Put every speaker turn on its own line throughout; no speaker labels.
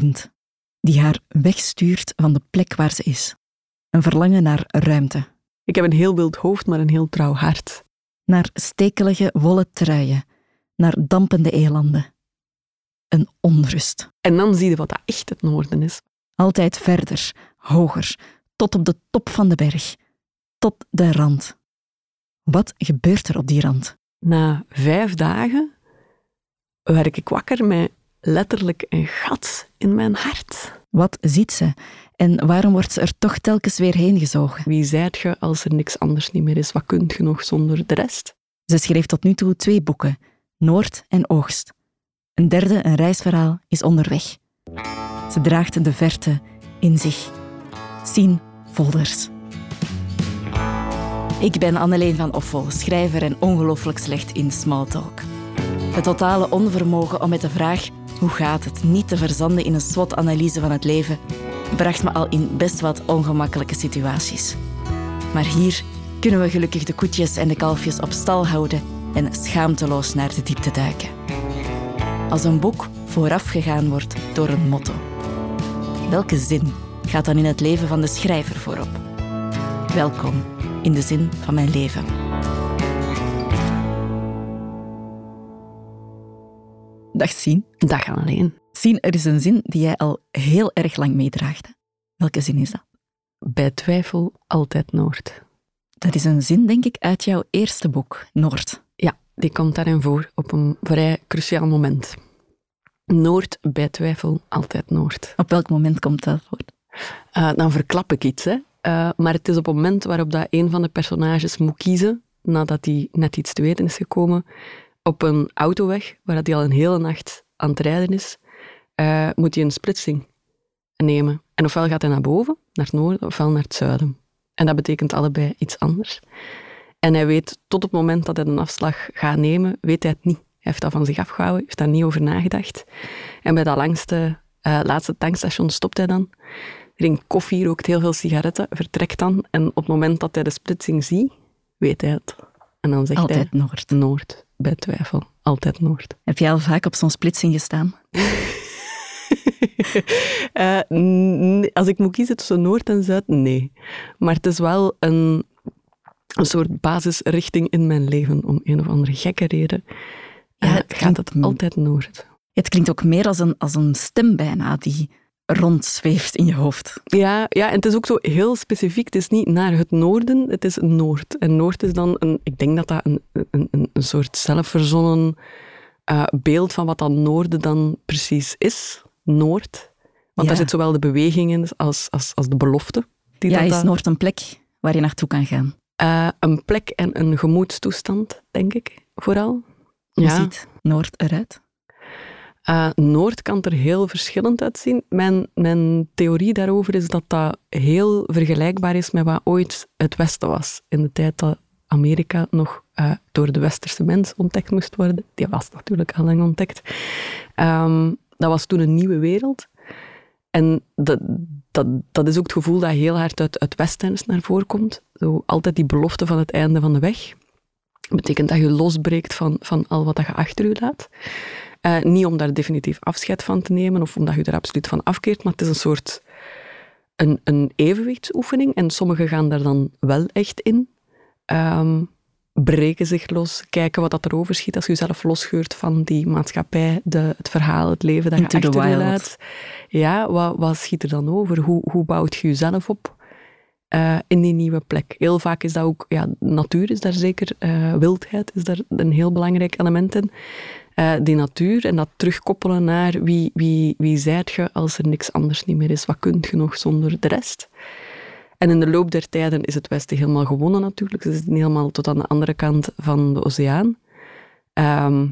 bindt, die haar wegstuurt van de plek waar ze is. Een verlangen naar ruimte.
Ik heb een heel wild hoofd, maar een heel trouw hart.
Naar stekelige wollen truien, naar dampende elanden. Een onrust.
En dan zie je wat dat echt het noorden is.
Altijd verder, hoger, tot op de top van de berg, tot de rand. Wat gebeurt er op die rand?
Na vijf dagen werd ik wakker met letterlijk een gat in mijn hart.
Wat ziet ze? En waarom wordt ze er toch telkens weer heen gezogen?
Wie zijt je als er niks anders niet meer is? Wat kunt je nog zonder de rest?
Ze schreef tot nu toe twee boeken, Noord en Oogst. Een derde, een reisverhaal, is onderweg. Ze draagt de verte in zich. Sien Volders. Ik ben Anneleen van Offel, schrijver en ongelooflijk slecht in smalltalk. Het totale onvermogen om met de vraag hoe gaat het niet te verzanden in een SWOT-analyse van het leven bracht me al in best wat ongemakkelijke situaties. Maar hier kunnen we gelukkig de koetjes en de kalfjes op stal houden en schaamteloos naar de diepte duiken. Als een boek voorafgegaan wordt door een motto. Welke zin gaat dan in het leven van de schrijver voorop? Welkom in de zin van mijn leven. Dag Sien.
Dag alleen.
Sien, er is een zin die jij al heel erg lang meedraagt. Welke zin is dat?
Bij twijfel altijd Noord.
Dat is een zin, denk ik, uit jouw eerste boek, Noord.
Ja, die komt daarin voor op een vrij cruciaal moment. Noord, bij twijfel altijd Noord.
Op welk moment komt dat voor?
Uh, dan verklap ik iets, hè. Uh, maar het is op het moment waarop dat een van de personages moet kiezen, nadat hij net iets te weten is gekomen, op een autoweg, waar hij al een hele nacht aan het rijden is, uh, moet hij een splitsing nemen. En ofwel gaat hij naar boven, naar het noorden, ofwel naar het zuiden. En dat betekent allebei iets anders. En hij weet, tot het moment dat hij een afslag gaat nemen, weet hij het niet. Hij heeft dat van zich afgehouden, heeft daar niet over nagedacht. En bij dat langste, uh, laatste tankstation stopt hij dan, drinkt koffie, rookt heel veel sigaretten, vertrekt dan. En op het moment dat hij de splitsing ziet, weet hij het. En dan zegt
Altijd
hij...
Noord.
Noord, bij twijfel. Altijd Noord.
Heb jij al vaak op zo'n splitsing gestaan?
uh, als ik moet kiezen tussen Noord en Zuid, nee. Maar het is wel een, een soort basisrichting in mijn leven. Om een of andere gekke reden ja, uh, gaat het altijd Noord.
Het klinkt ook meer als een, als een stem bijna, die rondzweeft in je hoofd.
Ja, ja, en het is ook zo heel specifiek. Het is niet naar het noorden, het is Noord. En Noord is dan, een, ik denk dat dat een, een, een, een soort zelfverzonnen uh, beeld van wat dat noorden dan precies is. Noord. Want
Ja.
daar zit zowel de beweging in als, als, als de belofte. Die
Ja,
dat
is Noord een plek waar je naartoe kan gaan?
Eh, een plek en een gemoedstoestand, denk ik, vooral.
Hoe ziet Noord eruit?
Eh, Noord kan er heel verschillend uitzien. Mijn, mijn theorie daarover is dat dat heel vergelijkbaar is met wat ooit het Westen was. In de tijd dat Amerika nog eh, door de westerse mens ontdekt moest worden. Die was natuurlijk al lang ontdekt. Ehm, dat was toen een nieuwe wereld. En dat, dat, dat is ook het gevoel dat heel hard uit, uit Westends naar voren komt. Zo, altijd die belofte van het einde van de weg. Dat betekent dat je losbreekt van, van al wat je achter je laat. Eh, niet om daar definitief afscheid van te nemen of omdat je er absoluut van afkeert, maar het is een soort een, een evenwichtsoefening. En sommigen gaan daar dan wel echt in. Ehm, breken zich los, kijken wat dat erover schiet als je jezelf losgeurt van die maatschappij, de, het verhaal, het leven dat
Into
je achter je
wild.
laat. Ja, wat, wat schiet er dan over? Hoe, hoe bouwt je jezelf op eh, in die nieuwe plek? Heel vaak is dat ook, ja, natuur is daar zeker, eh, wildheid is daar een heel belangrijk element in. Eh, die natuur en dat terugkoppelen naar wie, wie, wie zijt je als er niks anders niet meer is? Wat kunt je nog zonder de rest? En in de loop der tijden is het Westen helemaal gewonnen natuurlijk. Ze zitten helemaal tot aan de andere kant van de oceaan. Ehm,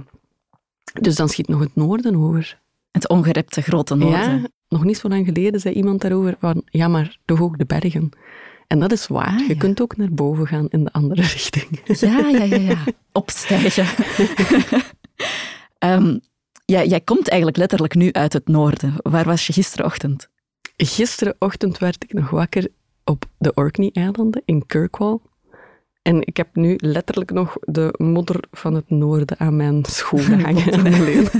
dus dan schiet nog het noorden over.
Het ongerepte grote noorden.
Ja, nog niet zo lang geleden zei iemand daarover van, ja, maar toch ook de bergen. En dat is waar.
Ah,
je
ja.
kunt ook naar boven gaan in de andere richting.
Ja, ja, ja, ja. Opstijgen. Ehm, ja, jij komt eigenlijk letterlijk nu uit het noorden. Waar was je gisterochtend?
Gisterenochtend werd ik nog wakker op de Orkney-eilanden in Kirkwall. En ik heb nu letterlijk nog de modder van het noorden aan mijn schoenen hangen.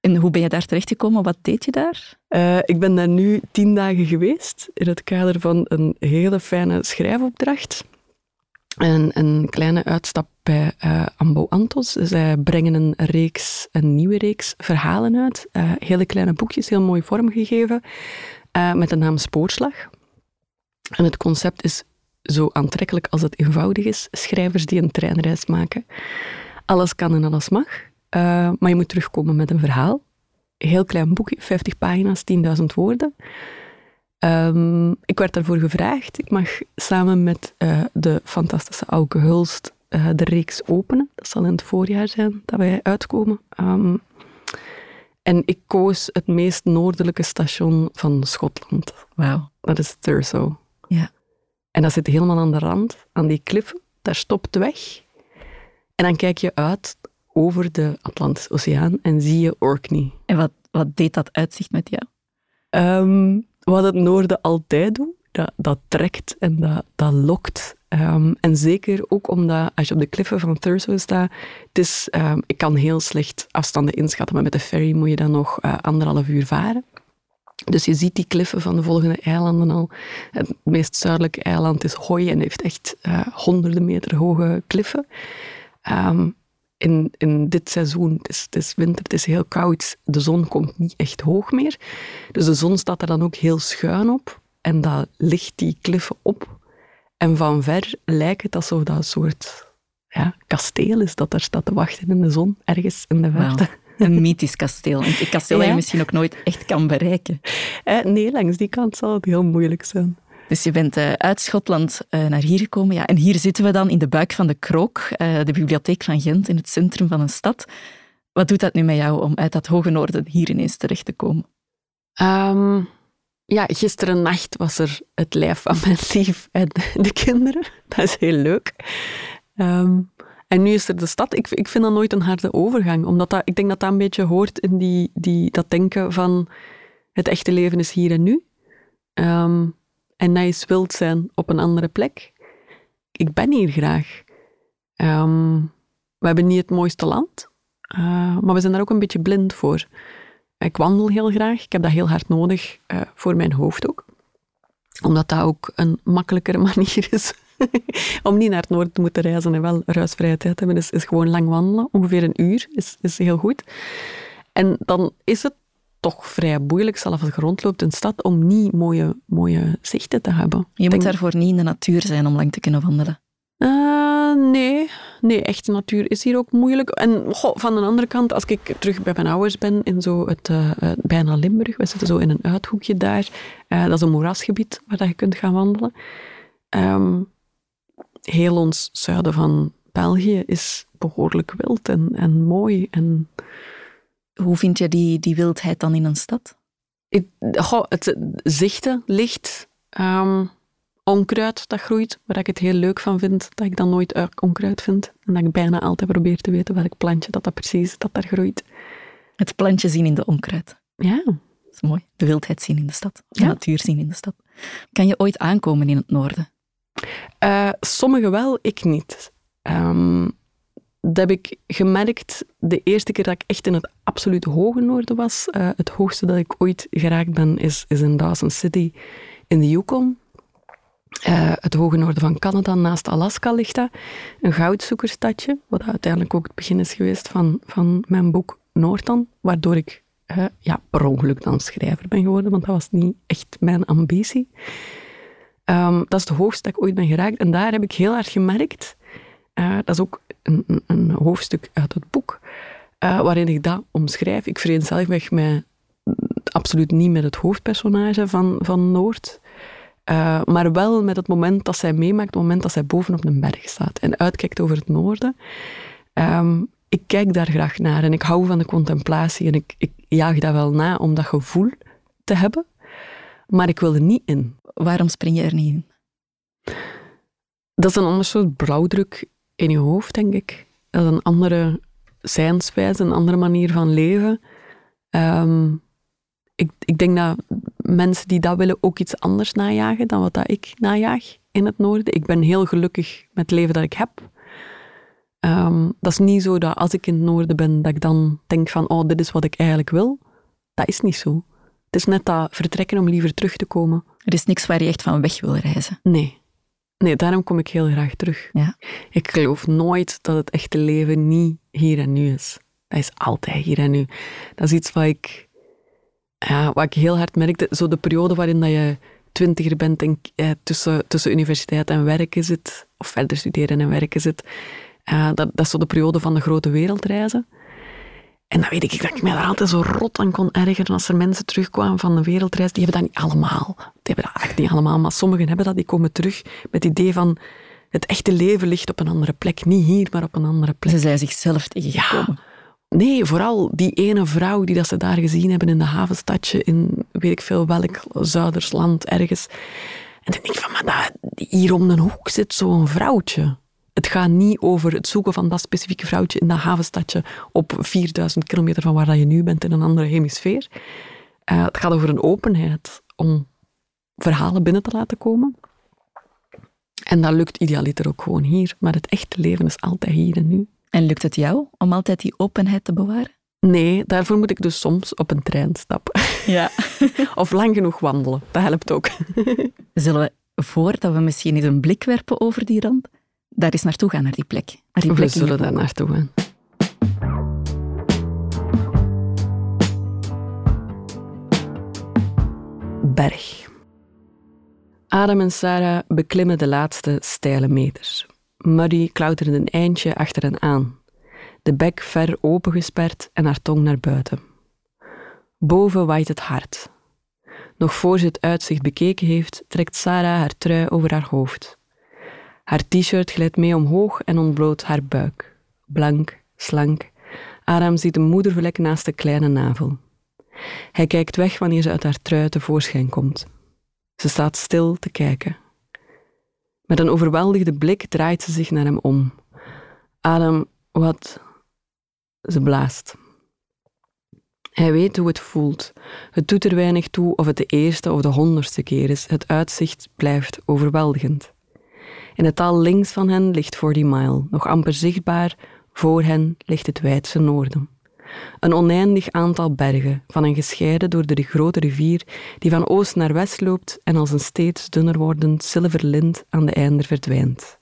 En hoe ben je daar terechtgekomen? Wat deed je daar?
Uh, ik ben daar nu tien dagen geweest in het kader van een hele fijne schrijfopdracht. En een kleine uitstap bij uh, Ambo Antos. Zij brengen een reeks, een nieuwe reeks verhalen uit. Uh, hele kleine boekjes, heel mooi vormgegeven, met de naam Spoorslag. En het concept is zo aantrekkelijk als het eenvoudig is. Schrijvers die een treinreis maken. Alles kan en alles mag. Maar je moet terugkomen met een verhaal. Heel klein boekje, 50 pagina's, 10.000 woorden. Um, ik werd daarvoor gevraagd. Ik mag samen met uh, de fantastische Auke Hulst uh, de reeks openen. Dat zal in het voorjaar zijn dat wij uitkomen. Um, en ik koos het meest noordelijke station van Schotland.
Wauw.
Dat is Thurso.
Ja.
En dat zit helemaal aan de rand, aan die kliffen. Daar stopt de weg. En dan kijk je uit over de Atlantische Oceaan en zie je Orkney.
En wat, wat deed dat uitzicht met jou?
Um, wat het noorden altijd doet, dat, trekt en dat, lokt. Um, en zeker ook omdat als je op de kliffen van Thurso staat, het is, um, ik kan heel slecht afstanden inschatten, maar met de ferry moet je dan nog uh, anderhalf uur varen. Dus je ziet die kliffen van de volgende eilanden al. Het meest zuidelijke eiland is Hooi en heeft echt uh, honderden meter hoge kliffen. Um, in, in dit seizoen, het is, het is winter, het is heel koud, de zon komt niet echt hoog meer. Dus de zon staat er dan ook heel schuin op en dat ligt die kliffen op. En van ver lijkt het alsof dat een soort ja, kasteel is dat daar staat te wachten in de zon, ergens in de verte. Wow.
Een mythisch kasteel. Een kasteel dat je misschien ook nooit echt kan bereiken.
Eh, nee, langs die kant zal het heel moeilijk zijn.
Dus je bent uh, uit Schotland uh, naar hier gekomen. Ja, en hier zitten we dan in de buik van de Krook, uh, de bibliotheek van Gent, in het centrum van een stad. Wat doet dat nu met jou om uit dat hoge noorden hier ineens terecht te komen?
Um, ja, gisteren nacht was er het lijf van mijn lief en de kinderen. Dat is heel leuk. Um, en nu is er de stad. Ik, ik vind dat nooit een harde overgang, omdat dat, ik denk dat dat een beetje hoort in die, die, dat denken van het echte leven is hier en nu. Um, en dat is wild zijn op een andere plek. Ik ben hier graag. Um, we hebben niet het mooiste land, uh, maar we zijn daar ook een beetje blind voor. Ik wandel heel graag. Ik heb dat heel hard nodig uh, voor mijn hoofd ook. Omdat dat ook een makkelijkere manier is om niet naar het noorden te moeten reizen en wel ruisvrije tijd hebben, is, is gewoon lang wandelen. Ongeveer een uur is, is heel goed. En dan is het toch vrij moeilijk, zelfs als je rondloopt in de stad, om niet mooie, mooie zichten te hebben.
Je moet daarvoor niet in de natuur zijn om lang te kunnen wandelen.
Uh, nee, nee, echte natuur is hier ook moeilijk. En goh, van de andere kant, als ik terug bij mijn ouders ben, in zo het, uh, bijna Limburg, we zitten zo in een uithoekje daar, uh, dat is een moerasgebied waar dat je kunt gaan wandelen. Um, heel ons zuiden van België is behoorlijk wild en, en mooi. En...
Hoe vind je die, die wildheid dan in een stad?
Ik, goh, het zichten, licht, um, onkruid dat groeit, waar ik het heel leuk van vind, dat ik dan nooit onkruid vind. En dat ik bijna altijd probeer te weten welk plantje dat, dat precies dat daar groeit.
Het plantje zien in de onkruid.
Ja.
Dat is mooi. De wildheid zien in de stad. De ja. natuur zien in de stad. Kan je ooit aankomen in het noorden?
Uh, sommigen wel, ik niet. Um, dat heb ik gemerkt de eerste keer dat ik echt in het absoluut hoge noorden was. Uh, het hoogste dat ik ooit geraakt ben, is, is in Dawson City in de Yukon. Uh, het hoge noorden van Canada, naast Alaska ligt dat. Een goudzoekerstadje, wat uiteindelijk ook het begin is geweest van, van mijn boek Noordan, waardoor ik uh, ja, per ongeluk dan schrijver ben geworden, want dat was niet echt mijn ambitie. Um, dat is de hoogste dat ik ooit ben geraakt. En daar heb ik heel hard gemerkt, uh, dat is ook een, een, hoofdstuk uit het boek, uh, waarin ik dat omschrijf. Ik vereenzelvig mij absoluut niet met het hoofdpersonage van, van Noord, uh, maar wel met het moment dat zij meemaakt, het moment dat zij bovenop een berg staat en uitkijkt over het noorden. Um, ik kijk daar graag naar en ik hou van de contemplatie en ik, ik jaag dat wel na om dat gevoel te hebben, maar ik wil er niet in.
Waarom spring je er niet in?
Dat is een ander soort blauwdruk in je hoofd, denk ik. Dat is een andere zijnswijze, een andere manier van leven. Um, ik, ik denk dat mensen die dat willen ook iets anders najagen dan wat dat ik najaag in het noorden. Ik ben heel gelukkig met het leven dat ik heb. Ehm, dat is niet zo dat als ik in het noorden ben, dat ik dan denk van, oh, dit is wat ik eigenlijk wil. Dat is niet zo. Het is net dat vertrekken om liever terug te komen.
Er is niks waar je echt van weg wil reizen.
Nee. Nee, daarom kom ik heel graag terug.
Ja.
Ik geloof nooit dat het echte leven niet hier en nu is. Dat is altijd hier en nu. Dat is iets wat ik, ja, wat ik heel hard merkte. Zo de periode waarin dat je twintiger bent en eh, tussen, tussen universiteit en werken zit, of verder studeren en werken zit. Uh, dat, dat is zo de periode van de grote wereldreizen. En dan weet ik dat ik mij daar altijd zo rot aan kon ergeren als er mensen terugkwamen van de wereldreis. Die hebben dat niet allemaal. Die hebben dat eigenlijk niet allemaal, maar sommigen hebben dat. Die komen terug met het idee van het echte leven ligt op een andere plek. Niet hier, maar op een andere plek.
Ze zijn zichzelf tegengekomen.
Ja. Nee, vooral die ene vrouw die dat ze daar gezien hebben in de havenstadje in weet ik veel welk Zuidersland ergens. En dan denk ik van, maar dat, hier om de hoek zit zo'n vrouwtje. Het gaat niet over het zoeken van dat specifieke vrouwtje in dat havenstadje op 4000 kilometer van waar dat je nu bent in een andere hemisfeer. Uh, het gaat over een openheid om verhalen binnen te laten komen. En dat lukt idealiter ook gewoon hier. Maar het echte leven is altijd hier en nu.
En lukt het jou om altijd die openheid te bewaren?
Nee, daarvoor moet ik dus soms op een trein stappen.
Ja.
of lang genoeg wandelen. Dat helpt ook.
Zullen we, voordat we misschien eens een blik werpen over die rand, daar eens naartoe gaan, naar die plek? Naar die
plek we zullen daar naartoe gaan. Berg. Adam en Sarah beklimmen de laatste steile meters. Muddy klauterde een eindje achter hen aan, de bek ver opengesperd en haar tong naar buiten. Boven waait het hard. Nog voor ze het uitzicht bekeken heeft, trekt Sarah haar trui over haar hoofd. Haar t-shirt glijdt mee omhoog en ontbloot haar buik. Blank, slank. Aram ziet een moedervlek naast de kleine navel. Hij kijkt weg wanneer ze uit haar trui tevoorschijn komt. Ze staat stil te kijken. Met een overweldigde blik draait ze zich naar hem om. Adam, wat? Ze blaast. Hij weet hoe het voelt. Het doet er weinig toe of het de eerste of de honderdste keer is. Het uitzicht blijft overweldigend. In het tal links van hen ligt Forty Mile, nog amper zichtbaar. Voor hen ligt het wijdse noorden. Een oneindig aantal bergen, van een gescheiden door de grote rivier die van oost naar west loopt en als een steeds dunner wordend zilverlint aan de einder verdwijnt.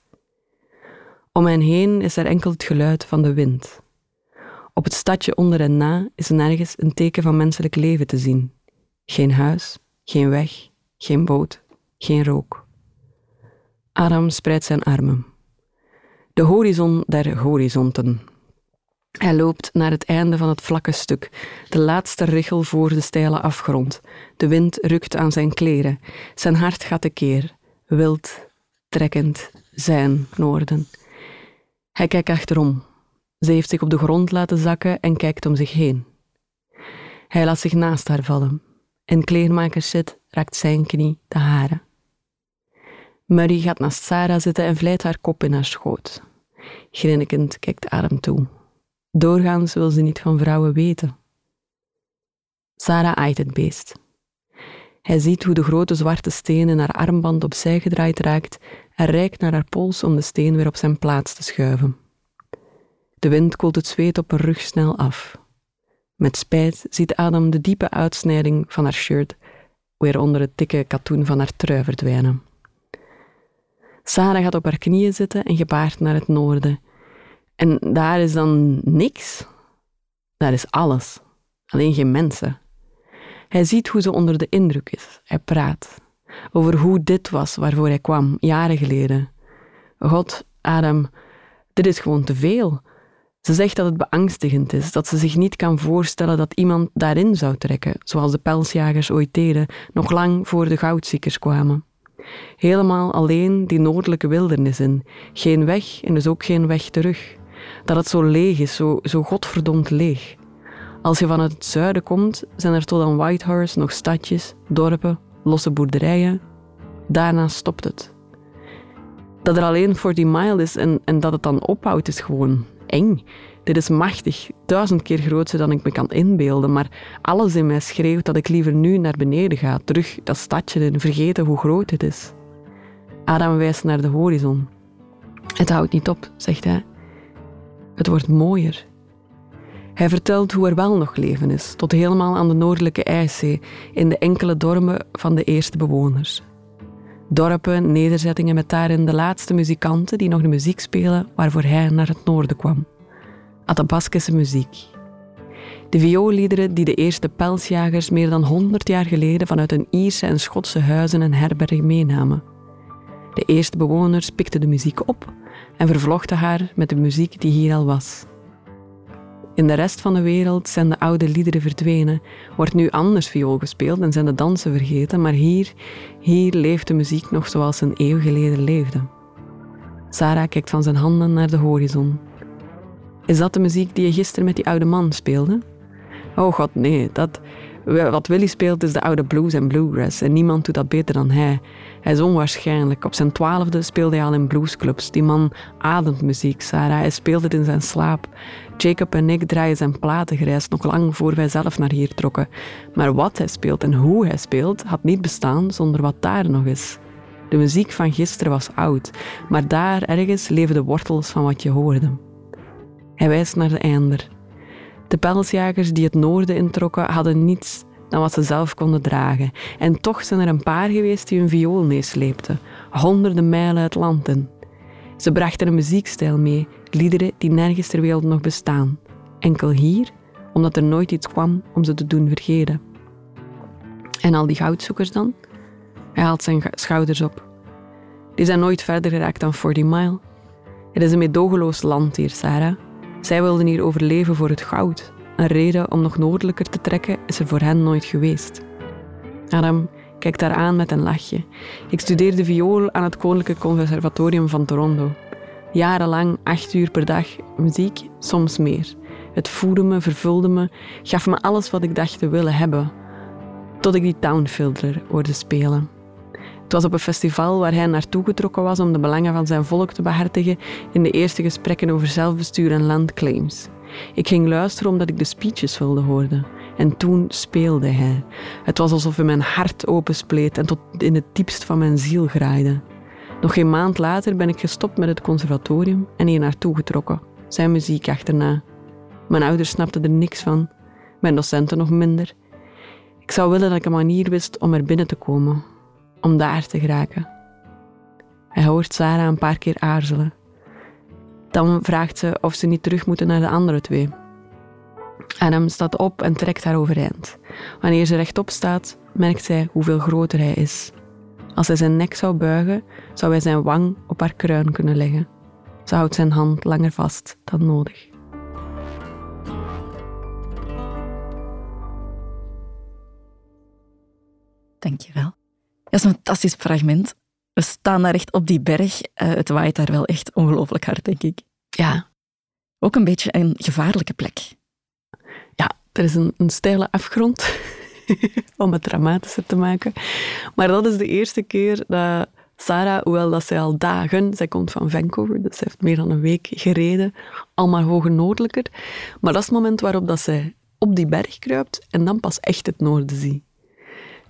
Om hen heen is er enkel het geluid van de wind. Op het stadje onder en na is nergens een teken van menselijk leven te zien. Geen huis, geen weg, geen boot, geen rook. Adam spreidt zijn armen. De horizon der horizonten, hij loopt naar het einde van het vlakke stuk, de laatste richel voor de steile afgrond. De wind rukt aan zijn kleren. Zijn hart gaat tekeer, wild, trekkend, zijn noorden. Hij kijkt achterom. Ze heeft zich op de grond laten zakken en kijkt om zich heen. Hij laat zich naast haar vallen. In kleermakerszit raakt zijn knie de haren. Murray gaat naast Sarah zitten en vlijt haar kop in haar schoot. Grinnikend kijkt Adam toe. Doorgaans wil ze niet van vrouwen weten. Sarah aait het beest. Hij ziet hoe de grote zwarte steen in haar armband opzij gedraaid raakt en reikt naar haar pols om de steen weer op zijn plaats te schuiven. De wind koelt het zweet op haar rug snel af. Met spijt ziet Adam de diepe uitsnijding van haar shirt weer onder het dikke katoen van haar trui verdwijnen. Sarah gaat op haar knieën zitten en gebaart naar het noorden, en daar is dan niks. Daar is alles. Alleen geen mensen. Hij ziet hoe ze onder de indruk is. Hij praat over hoe dit was waarvoor hij kwam, jaren geleden. God, Adam, dit is gewoon te veel. Ze zegt dat het beangstigend is, dat ze zich niet kan voorstellen dat iemand daarin zou trekken, zoals de pelsjagers ooit deden, nog lang voor de goudziekers kwamen. Helemaal alleen die noordelijke wildernis in, geen weg en dus ook geen weg terug dat het zo leeg is, zo, zo godverdomd leeg. Als je vanuit het zuiden komt, zijn er tot aan Whitehorse nog stadjes, dorpen, losse boerderijen. Daarna stopt het. Dat er alleen 40 mile is en, en dat het dan ophoudt, is gewoon eng. Dit is machtig, duizend keer groter dan ik me kan inbeelden, maar alles in mij schreeuwt dat ik liever nu naar beneden ga, terug dat stadje en vergeten hoe groot het is. Adam wijst naar de horizon. Het houdt niet op, zegt hij. Het wordt mooier. Hij vertelt hoe er wel nog leven is, tot helemaal aan de noordelijke IJszee, in de enkele dorpen van de eerste bewoners. Dorpen, nederzettingen met daarin de laatste muzikanten die nog de muziek spelen waarvoor hij naar het noorden kwam. Athabascische muziek. De vioolliederen die de eerste pelsjagers meer dan honderd jaar geleden vanuit hun Ierse en Schotse huizen en herbergen meenamen. De eerste bewoners pikten de muziek op en vervlochten haar met de muziek die hier al was. In de rest van de wereld zijn de oude liederen verdwenen, wordt nu anders viool gespeeld en zijn de dansen vergeten, maar hier, hier leeft de muziek nog zoals een eeuw geleden leefde. Sarah kijkt van zijn handen naar de horizon. Is dat de muziek die je gisteren met die oude man speelde? Oh god, nee. Dat, wat Willy speelt is de oude blues en bluegrass en niemand doet dat beter dan hij. Hij is onwaarschijnlijk. Op zijn twaalfde speelde hij al in bluesclubs. Die man ademt muziek, Sarah. Hij speelt het in zijn slaap. Jacob en ik draaien zijn platen grijs nog lang voor wij zelf naar hier trokken. Maar wat hij speelt en hoe hij speelt had niet bestaan zonder wat daar nog is. De muziek van gisteren was oud, maar daar ergens leven de wortels van wat je hoorde. Hij wijst naar de einder. De pelsjagers die het noorden introkken hadden niets dan wat ze zelf konden dragen. En toch zijn er een paar geweest die hun viool meesleepten, honderden mijlen het land in. Ze brachten een muziekstijl mee, liederen die nergens ter wereld nog bestaan. Enkel hier, omdat er nooit iets kwam om ze te doen vergeten. En al die goudzoekers dan? Hij haalt zijn schouders op. Die zijn nooit verder geraakt dan 40 mile. Het is een medogeloos land hier, Sarah. Zij wilden hier overleven voor het goud. Een reden om nog noordelijker te trekken is er voor hen nooit geweest. Adam kijkt daar aan met een lachje. Ik studeerde viool aan het Koninklijke Conservatorium van Toronto. Jarenlang, acht uur per dag, muziek, soms meer. Het voedde me, vervulde me, gaf me alles wat ik dacht te willen hebben. Tot ik die Townfilter hoorde spelen. Het was op een festival waar hij naartoe getrokken was om de belangen van zijn volk te behartigen in de eerste gesprekken over zelfbestuur en landclaims. Ik ging luisteren omdat ik de speeches wilde horen. En toen speelde hij. Het was alsof hij mijn hart openspleet en tot in het diepst van mijn ziel graaide. Nog geen maand later ben ik gestopt met het conservatorium en hier naartoe getrokken. Zijn muziek achterna. Mijn ouders snapten er niks van. Mijn docenten nog minder. Ik zou willen dat ik een manier wist om er binnen te komen, om daar te geraken. Hij hoort Sarah een paar keer aarzelen. Dan vraagt ze of ze niet terug moeten naar de andere twee. Adam staat op en trekt haar overeind. Wanneer ze rechtop staat, merkt zij hoeveel groter hij is. Als hij zijn nek zou buigen, zou hij zijn wang op haar kruin kunnen leggen. Ze houdt zijn hand langer vast dan nodig.
Dankjewel. Dat is een fantastisch fragment. We staan daar echt op die berg. Uh, het waait daar wel echt ongelooflijk hard, denk ik.
Ja.
Ook een beetje een gevaarlijke plek.
Ja, er is een, een steile afgrond, om het dramatischer te maken. Maar dat is de eerste keer dat Sarah, hoewel dat zij al dagen, zij komt van Vancouver, dus ze heeft meer dan een week gereden, allemaal hoger noordelijker. Maar dat is het moment waarop dat zij op die berg kruipt en dan pas echt het noorden ziet.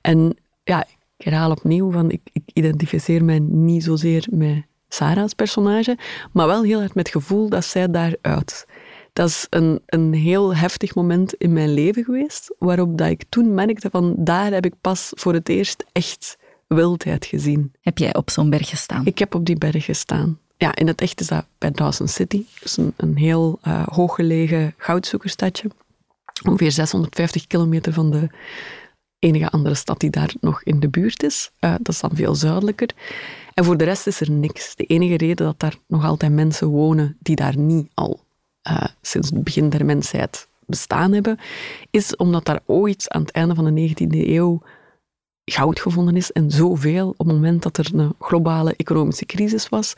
En ja, ik herhaal opnieuw, van ik, ik identificeer mij niet zozeer met Sarah's personage, maar wel heel hard met het gevoel dat zij daaruit. Dat is een, een heel heftig moment in mijn leven geweest, waarop dat ik toen merkte van daar heb ik pas voor het eerst echt wildheid gezien.
Heb jij op zo'n berg gestaan?
Ik heb op die berg gestaan. Ja, in het echt is dat bij Dawson City. Dus een, een heel uh, hooggelegen goudzoekerstadje. Ongeveer 650 kilometer van de enige andere stad die daar nog in de buurt is. Uh, dat is dan veel zuidelijker. En voor de rest is er niks. De enige reden dat daar nog altijd mensen wonen die daar niet al uh, sinds het begin der mensheid bestaan hebben, is omdat daar ooit aan het einde van de 19e eeuw goud gevonden is en zoveel op het moment dat er een globale economische crisis was.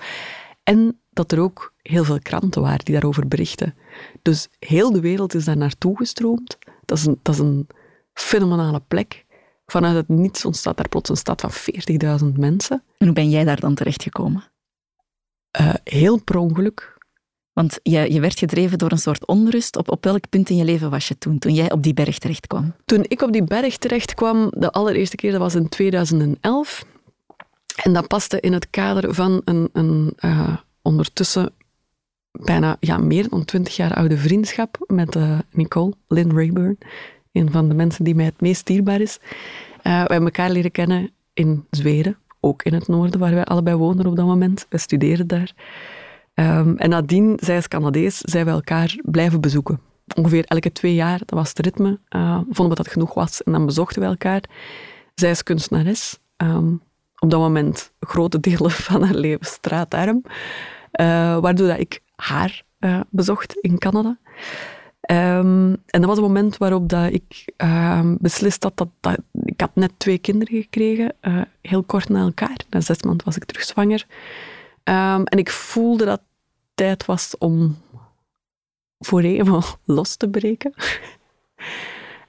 En dat er ook heel veel kranten waren die daarover berichten. Dus heel de wereld is daar naartoe gestroomd. Dat is dat is een fenomenale plek. Vanuit het niets ontstaat daar plots een stad van 40.000 mensen.
En hoe ben jij daar dan terechtgekomen?
Uh, heel per ongeluk.
Want je, je werd gedreven door een soort onrust. Op, op welk punt in je leven was je toen, toen jij op die berg terecht kwam?
Toen ik op die berg terecht kwam, de allereerste keer, dat was in 2011. En dat paste in het kader van een, een uh, ondertussen bijna ja, meer dan twintig jaar oude vriendschap met uh, Nicole Lynn Rayburn. Een van de mensen die mij het meest dierbaar is. Uh, we hebben elkaar leren kennen in Zweden, ook in het noorden, waar wij allebei woonden op dat moment. We studeerden daar. Um, en nadien, zij is Canadees, zijn we elkaar blijven bezoeken. Ongeveer elke twee jaar, dat was het ritme, uh, vonden we dat genoeg was en dan bezochten we elkaar. Zij is kunstenares, um, op dat moment grote delen van haar leven straatarm, uh, waardoor dat ik haar bezocht in Canada. Um, en dat was het moment waarop dat ik uh, beslist had dat, dat, Ik had net twee kinderen gekregen, uh, heel kort na elkaar. Na zes maanden was ik terug zwanger. Um, en ik voelde dat het tijd was om voor even los te breken.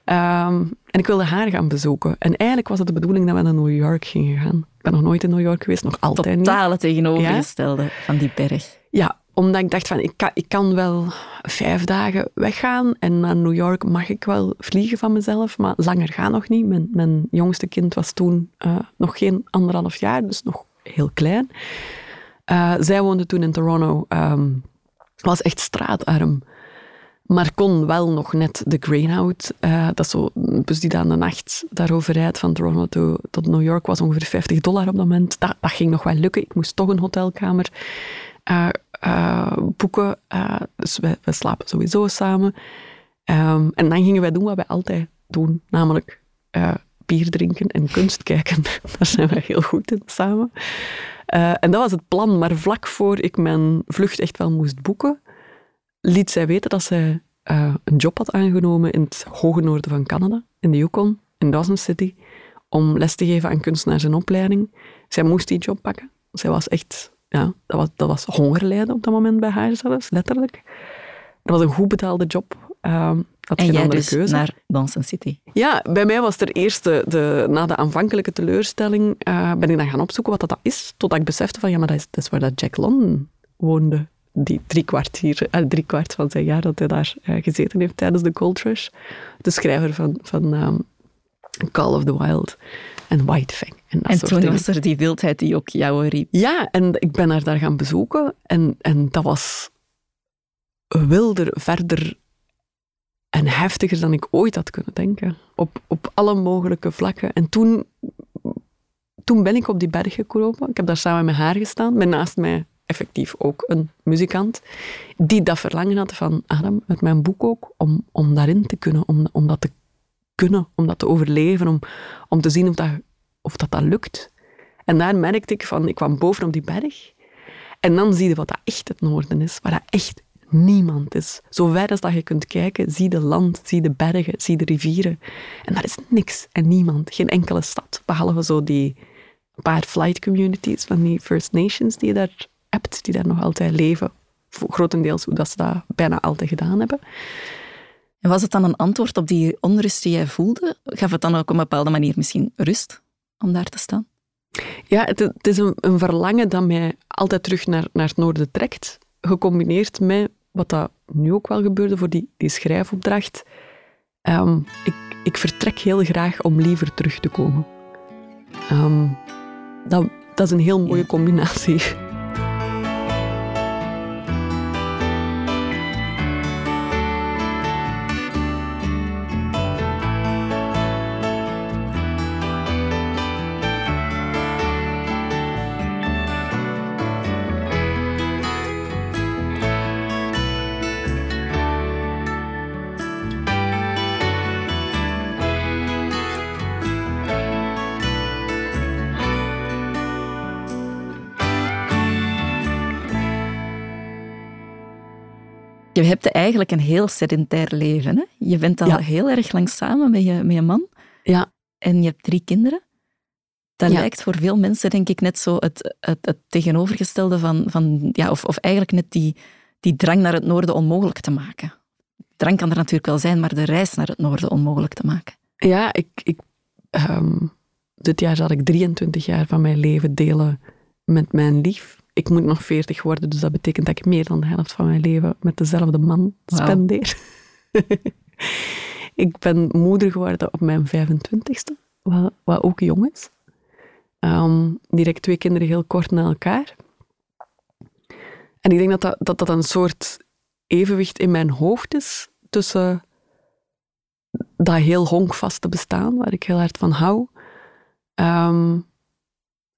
Um, en ik wilde haar gaan bezoeken. En eigenlijk was het de bedoeling dat we naar New York gingen gaan. Ik ben nog nooit in New York geweest, nog altijd
niet. Totale tegenovergestelde ja? van die berg.
Ja, omdat ik dacht van, ik kan, ik kan wel vijf dagen weggaan en naar New York mag ik wel vliegen van mezelf, maar langer gaan nog niet. Mijn, mijn jongste kind was toen uh, nog geen anderhalf jaar, dus nog heel klein. Uh, zij woonde toen in Toronto, um, was echt straatarm. Maar kon wel nog net de Greyhound, uh, dat is zo een bus die dan de nacht daarover rijdt van Toronto tot New York, was ongeveer 50 dollar op dat moment. Dat, ging nog wel lukken. Ik moest toch een hotelkamer uh, boeken. dus we, we, slapen sowieso samen. Um, en dan gingen wij doen wat wij altijd doen, namelijk bier drinken en kunst kijken. Daar zijn we heel goed in samen. en dat was het plan. Maar vlak voor ik mijn vlucht echt wel moest boeken, liet zij weten dat zij een job had aangenomen in het hoge noorden van Canada, in de Yukon, in Dawson City, om les te geven aan kunstenaars en opleiding. Zij moest die job pakken. Zij was echt, ja, dat was, dat was hongerlijden op dat moment bij haar zelfs, letterlijk. Dat was een goed betaalde job. Uh,
had en jij dus keuze. naar Dawson City?
Ja, bij mij was er eerst, de, de, na de aanvankelijke teleurstelling, uh, ben ik dan gaan opzoeken wat dat is, totdat ik besefte van, ja, maar dat is, dat is waar dat Jack London woonde die drie kwart, hier, uh, drie kwart van zijn jaar dat hij daar uh, gezeten heeft tijdens de Gold Rush. De schrijver van, van um, Call of the Wild en Whitefang.
En, en toen was er die wildheid die ook jou riep.
Ja, en ik ben haar daar gaan bezoeken en, en dat was wilder, verder en heftiger dan ik ooit had kunnen denken. Op, op alle mogelijke vlakken. En toen, toen ben ik op die berg gekropen. Ik heb daar samen met haar gestaan, met naast mij effectief ook een muzikant, die dat verlangen had van Adam, met mijn boek ook, om, om daarin te kunnen, om, om dat te kunnen, om dat te overleven, om, om te zien of dat, of dat, dat lukt. En daar merkte ik van, ik kwam boven op die berg, en dan zie je wat dat echt het noorden is, waar dat echt niemand is. Zo ver als dat je kunt kijken, zie de land, zie de bergen, zie de rivieren. En daar is niks en niemand, geen enkele stad, behalve zo die paar flight communities van die First Nations die je daar hebt, die daar nog altijd leven. Grotendeels hoe dat ze dat bijna altijd gedaan hebben.
En was het dan een antwoord op die onrust die jij voelde? Gaf het dan ook op een bepaalde manier misschien rust om daar te staan?
Ja, het, het is een, een, verlangen dat mij altijd terug naar, naar het noorden trekt, gecombineerd met wat dat nu ook wel gebeurde voor die, die schrijfopdracht. Um, ik, ik vertrek heel graag om liever terug te komen. Um, dat, dat is een heel mooie combinatie.
Je hebt eigenlijk een heel sedentair leven. Hè? Je bent al heel erg lang samen met je, met je man.
Ja.
En je hebt drie kinderen. Dat lijkt voor veel mensen, denk ik, net zo het, het, het tegenovergestelde van, van ja, of, of eigenlijk net die, die drang naar het noorden onmogelijk te maken. Drang kan er natuurlijk wel zijn, maar de reis naar het noorden onmogelijk te maken.
Ja, ik, ik, ehm, dit jaar zal ik 23 jaar van mijn leven delen met mijn lief ik moet nog 40 worden, dus dat betekent dat ik meer dan de helft van mijn leven met dezelfde man spendeer. ik ben moeder geworden op mijn 25ste, wat, wat ook jong is. Um, direct twee kinderen heel kort na elkaar. En ik denk dat dat, dat dat een soort evenwicht in mijn hoofd is tussen dat heel honkvaste bestaan, waar ik heel hard van hou, ehm,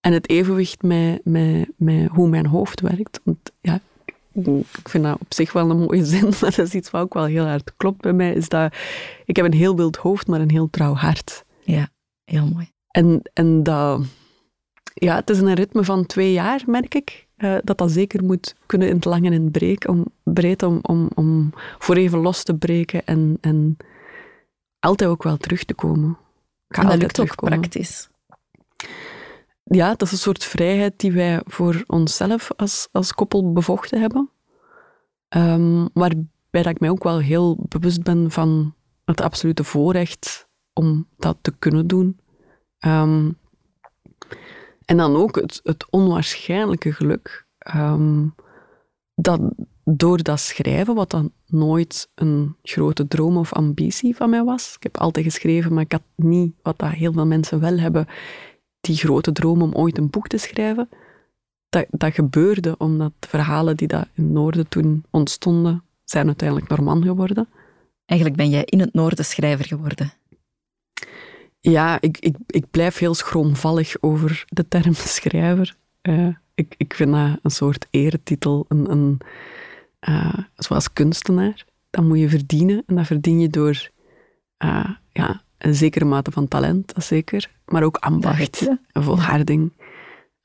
en het evenwicht met, met, met hoe mijn hoofd werkt. Want ja, ik vind dat op zich wel een mooie zin, maar dat is iets wat ook wel heel hard klopt bij mij, is dat ik heb een heel wild hoofd, maar een heel trouw hart.
Ja, heel mooi.
En, en dat, ja, het is een ritme van twee jaar, merk ik. Uh, dat dat zeker moet kunnen in het lang en in het breed, om, breed om, om, om voor even los te breken en, en altijd ook wel terug te komen.
en dat lukt ook praktisch.
Ja, dat is een soort vrijheid die wij voor onszelf als, als koppel bevochten hebben. Um, waarbij dat ik mij ook wel heel bewust ben van het absolute voorrecht om dat te kunnen doen. Um, en dan ook het, het onwaarschijnlijke geluk um, dat door dat schrijven, wat dan nooit een grote droom of ambitie van mij was. Ik heb altijd geschreven, maar ik had niet wat dat heel veel mensen wel hebben, die grote droom om ooit een boek te schrijven. Dat, dat gebeurde omdat verhalen die daar in het noorden toen ontstonden, zijn uiteindelijk normaal geworden.
Eigenlijk ben jij in het noorden schrijver geworden.
Ja, ik, ik, ik blijf heel schroomvallig over de term schrijver. Uh, ik, ik vind dat een soort eretitel, een, een, uh, zoals kunstenaar. Dat moet je verdienen en dat verdien je door uh, ja, een zekere mate van talent, dat zeker, maar ook ambacht en volharding.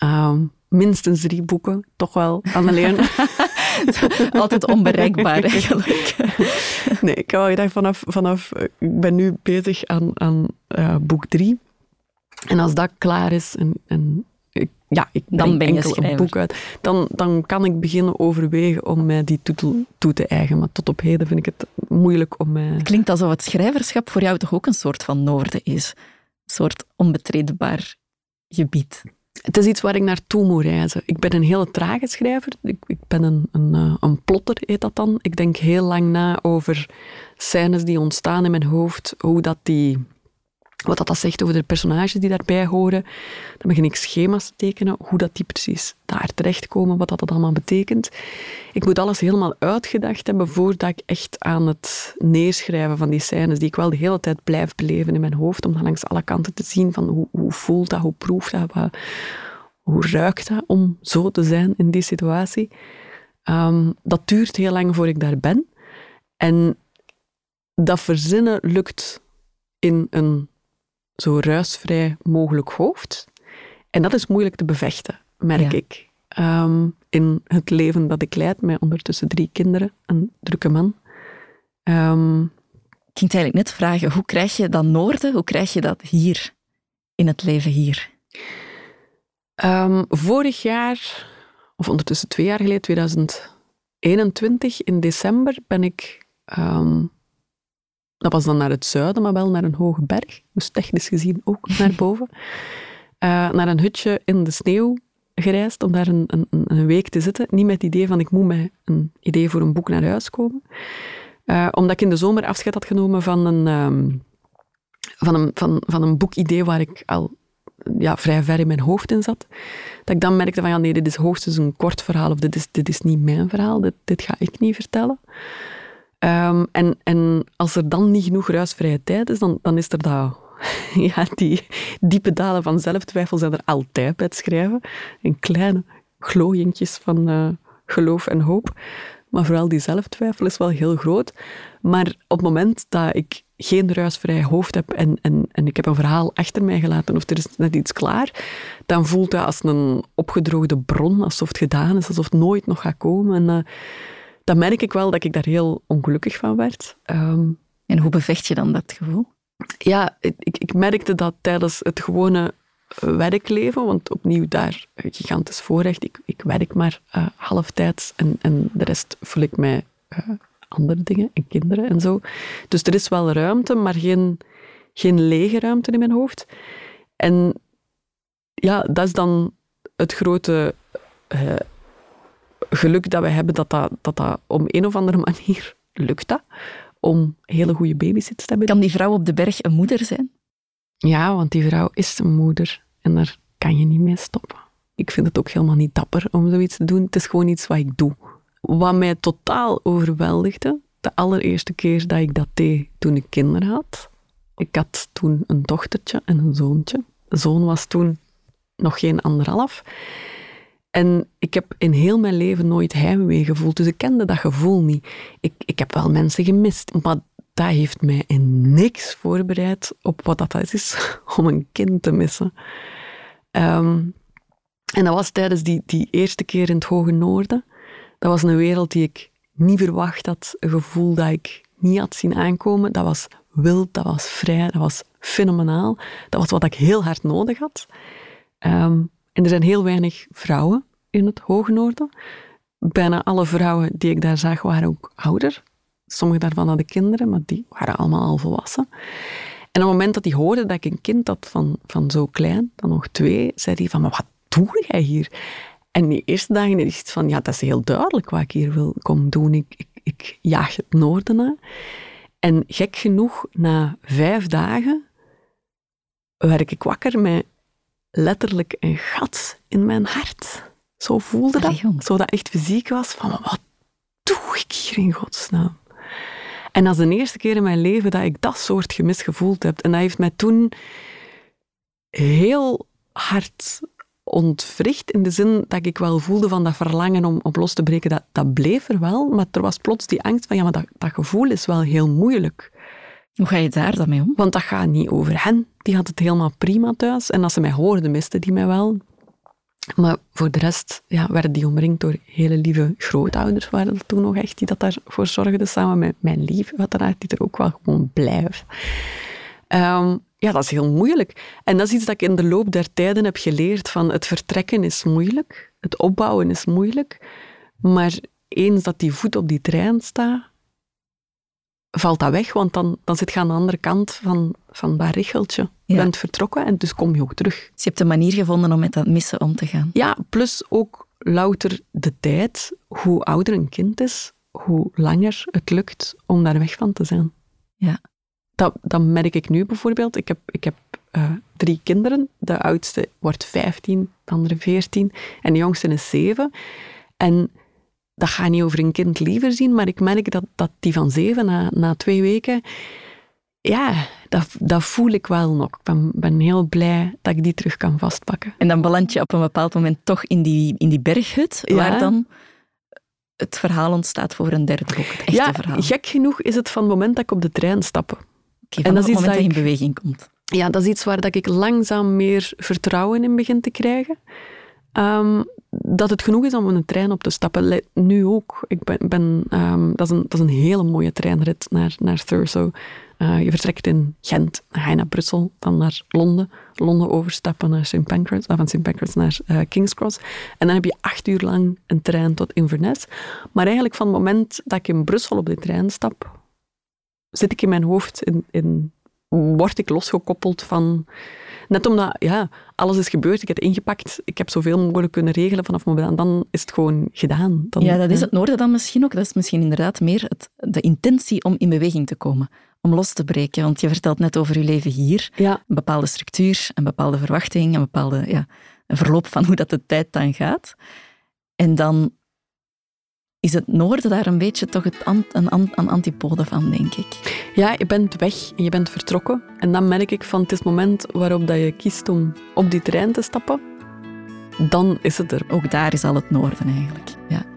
Um, minstens drie boeken, toch wel, Annelien.
Altijd onbereikbaar eigenlijk.
nee, ik heb gedacht, vanaf, vanaf, ik ben nu bezig aan, aan uh, boek drie. En als dat klaar is en, en ja, ik
dan ben
enkel een boek uit, dan, dan kan ik beginnen overwegen om mij die titel toe te eigenen. Maar tot op heden vind ik het moeilijk om mij... Het
klinkt alsof het schrijverschap voor jou toch ook een soort van noorden is. Een soort onbetreedbaar gebied.
Het is iets waar ik naartoe moet reizen. Ik ben een hele trage schrijver. Ik, ik ben een, een, eh, een plotter, heet dat dan. Ik denk heel lang na over scènes die ontstaan in mijn hoofd, hoe dat die wat dat, zegt over de personages die daarbij horen. Dan begin ik schema's te tekenen, hoe dat die precies daar terechtkomen, wat dat, dat allemaal betekent. Ik moet alles helemaal uitgedacht hebben voordat ik echt aan het neerschrijven van die scènes, die ik wel de hele tijd blijf beleven in mijn hoofd, om dan langs alle kanten te zien van hoe, hoe voelt dat, hoe proeft dat, wat, hoe ruikt dat om zo te zijn in die situatie. Um, dat duurt heel lang voor ik daar ben. En dat verzinnen lukt in een zo ruisvrij mogelijk hoofd. En dat is moeilijk te bevechten, merk ik. Um, in het leven dat ik leid, met ondertussen drie kinderen, een drukke man. Um,
ik ging eigenlijk net vragen, hoe krijg je dat noorden, hoe krijg je dat hier, in het leven hier?
Um, vorig jaar, of ondertussen twee jaar geleden, 2021, in december, ben ik dat was dan naar het zuiden, maar wel naar een hoge berg. Dus technisch gezien ook naar boven. Uh, naar een hutje in de sneeuw gereisd om daar een, een, een, week te zitten. Niet met het idee van ik moet met een idee voor een boek naar huis komen. Uh, omdat ik in de zomer afscheid had genomen van een, um, van een, van, van een boekidee waar ik al ja, vrij ver in mijn hoofd in zat. Dat ik dan merkte van nee, dit is hoogstens een kort verhaal of dit is, dit is niet mijn verhaal, dit, dit ga ik niet vertellen. Um, en, en als er dan niet genoeg ruisvrije tijd is, dan, dan is er dat... Ja, die diepe dalen van zelftwijfel zijn er altijd bij het schrijven. En kleine glooientjes van uh, geloof en hoop. Maar vooral die zelftwijfel is wel heel groot. Maar op het moment dat ik geen ruisvrij hoofd heb en, en, en ik heb een verhaal achter mij gelaten of er is net iets klaar, dan voelt dat als een opgedroogde bron, alsof het gedaan is, alsof het nooit nog gaat komen. En, uh, dan merk ik wel dat ik daar heel ongelukkig van werd.
Ehm, en hoe bevecht je dan dat gevoel?
Ja, ik, ik merkte dat tijdens het gewone werkleven, want opnieuw daar een gigantisch voorrecht. Ik, ik werk maar uh, halftijds en, en de rest voel ik mij uh, andere dingen en kinderen en zo. Dus er is wel ruimte, maar geen, geen lege ruimte in mijn hoofd. En ja, dat is dan het grote uh, geluk dat we hebben dat dat, dat dat om een of andere manier lukt dat, om hele goede babysits te hebben.
Kan die vrouw op de berg een moeder zijn?
Ja, want die vrouw is een moeder en daar kan je niet mee stoppen. Ik vind het ook helemaal niet dapper om zoiets te doen. Het is gewoon iets wat ik doe. wat mij totaal overweldigde, de allereerste keer dat ik dat deed toen ik kinderen had. Ik had toen een dochtertje en een zoontje. De zoon was toen nog geen anderhalf. En ik heb in heel mijn leven nooit heimwee gevoeld, dus ik kende dat gevoel niet. Ik, ik heb wel mensen gemist, maar dat heeft mij in niks voorbereid op wat dat is om een kind te missen. Ehm, en dat was tijdens die, die eerste keer in het Hoge Noorden. Dat was een wereld die ik niet verwacht had, een gevoel dat ik niet had zien aankomen. Dat was wild, dat was vrij, dat was fenomenaal. Dat was wat ik heel hard nodig had. Ehm, en er zijn heel weinig vrouwen in het Hoge Noorden. Bijna alle vrouwen die ik daar zag waren ook ouder. Sommige daarvan hadden kinderen, maar die waren allemaal al volwassen. En op het moment dat hij hoorde dat ik een kind had van, van zo klein, dan nog twee, zei hij van, maar wat doe jij hier? En die eerste dagen is het van, ja, dat is heel duidelijk wat ik hier wil komen doen. Ik, ik, ik jaag het noorden na. En gek genoeg, na vijf dagen werd ik wakker met letterlijk een gat in mijn hart. Zo voelde dat. Zo dat echt fysiek was van, wat doe ik hier in godsnaam? En dat is de eerste keer in mijn leven dat ik dat soort gemis gevoeld heb. En dat heeft mij toen heel hard ontwricht in de zin dat ik wel voelde van dat verlangen om op los te breken, dat, dat bleef er wel, maar er was plots die angst van ja, maar dat, dat gevoel is wel heel moeilijk.
Hoe ga je daar dan mee om?
Want dat gaat niet over hen. Die had het helemaal prima thuis. En als ze mij hoorden, misten die mij wel. Maar voor de rest ja, werden die omringd door hele lieve grootouders, waren dat toen nog echt, die dat daarvoor zorgden, samen met mijn lief, uiteraard, die er ook wel gewoon blijft. Um, ja, dat is heel moeilijk. En dat is iets dat ik in de loop der tijden heb geleerd, van het vertrekken is moeilijk, het opbouwen is moeilijk, maar eens dat die voet op die trein staat, valt dat weg, want dan, dan zit je aan de andere kant van, van dat richeltje. Je bent vertrokken en dus kom je ook terug. Dus
je hebt een manier gevonden om met dat missen om te gaan.
Ja, plus ook louter de tijd. Hoe ouder een kind is, hoe langer het lukt om daar weg van te zijn.
Ja.
Dat, dat merk ik nu bijvoorbeeld. Ik heb, ik heb uh, drie kinderen. De oudste wordt 15, de andere 14 en de jongste is 7. En dat gaat niet over een kind liever zien, maar ik merk dat, dat die van zeven na, na twee weken, ja, dat, dat voel ik wel nog. Ik ben, ben heel blij dat ik die terug kan vastpakken.
En dan beland je op een bepaald moment toch in die, in die berghut, waar dan het verhaal ontstaat voor een derde boek, het echte
ja,
verhaal.
gek genoeg is het van het moment dat ik op de trein stap.
Okay, en dat het moment dat je in beweging komt.
Ja, dat is iets waar dat ik langzaam meer vertrouwen in begin te krijgen. Um, dat het genoeg is om een trein op te stappen. Nu ook. Ik ben, ben um, dat, is een, dat is een hele mooie treinrit naar, naar Thurso. Uh, je vertrekt in Gent, ga je naar Brussel, dan naar Londen. Londen overstappen naar St. Pancras, of van St. Pancras naar uh, King's Cross. En dan heb je acht uur lang een trein tot Inverness. Maar eigenlijk van het moment dat ik in Brussel op de trein stap, zit ik in mijn hoofd in word ik losgekoppeld van Net omdat ja, alles is gebeurd, ik heb het ingepakt, ik heb zoveel mogelijk kunnen regelen vanaf het moment. Dan is het gewoon gedaan. Dan,
ja, dat is het noorden dan misschien ook. Dat is misschien inderdaad meer het, de intentie om in beweging te komen. Om los te breken. Want je vertelt net over je leven hier.
Ja.
Een bepaalde structuur, een bepaalde verwachting, een bepaalde ja, een verloop van hoe dat de tijd dan gaat. En dan is het noorden daar een beetje toch het an, een, een antipode van, denk ik.
Ja, je bent weg en je bent vertrokken. En dan merk ik van het is het moment waarop dat je kiest om op die trein te stappen, dan is het er.
Ook daar is al het noorden eigenlijk. Ja.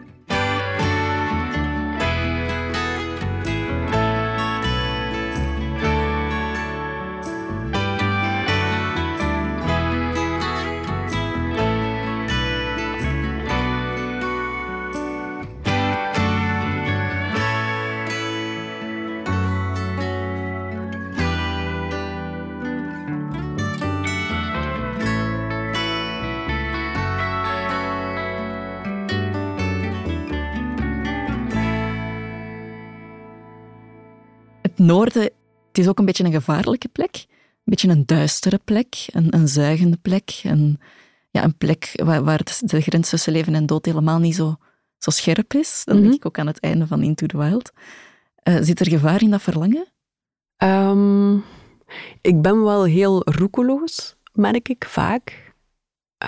Noorden, het is ook een beetje een gevaarlijke plek. Een beetje een duistere plek, een, een zuigende plek. Een, ja, een plek waar, waar de grens tussen leven en dood helemaal niet zo, zo scherp is. Dan denk mhm. ik ook aan het einde van Into the Wild. Uh, zit er gevaar in dat verlangen?
Um, ik ben wel heel roekeloos, merk ik vaak.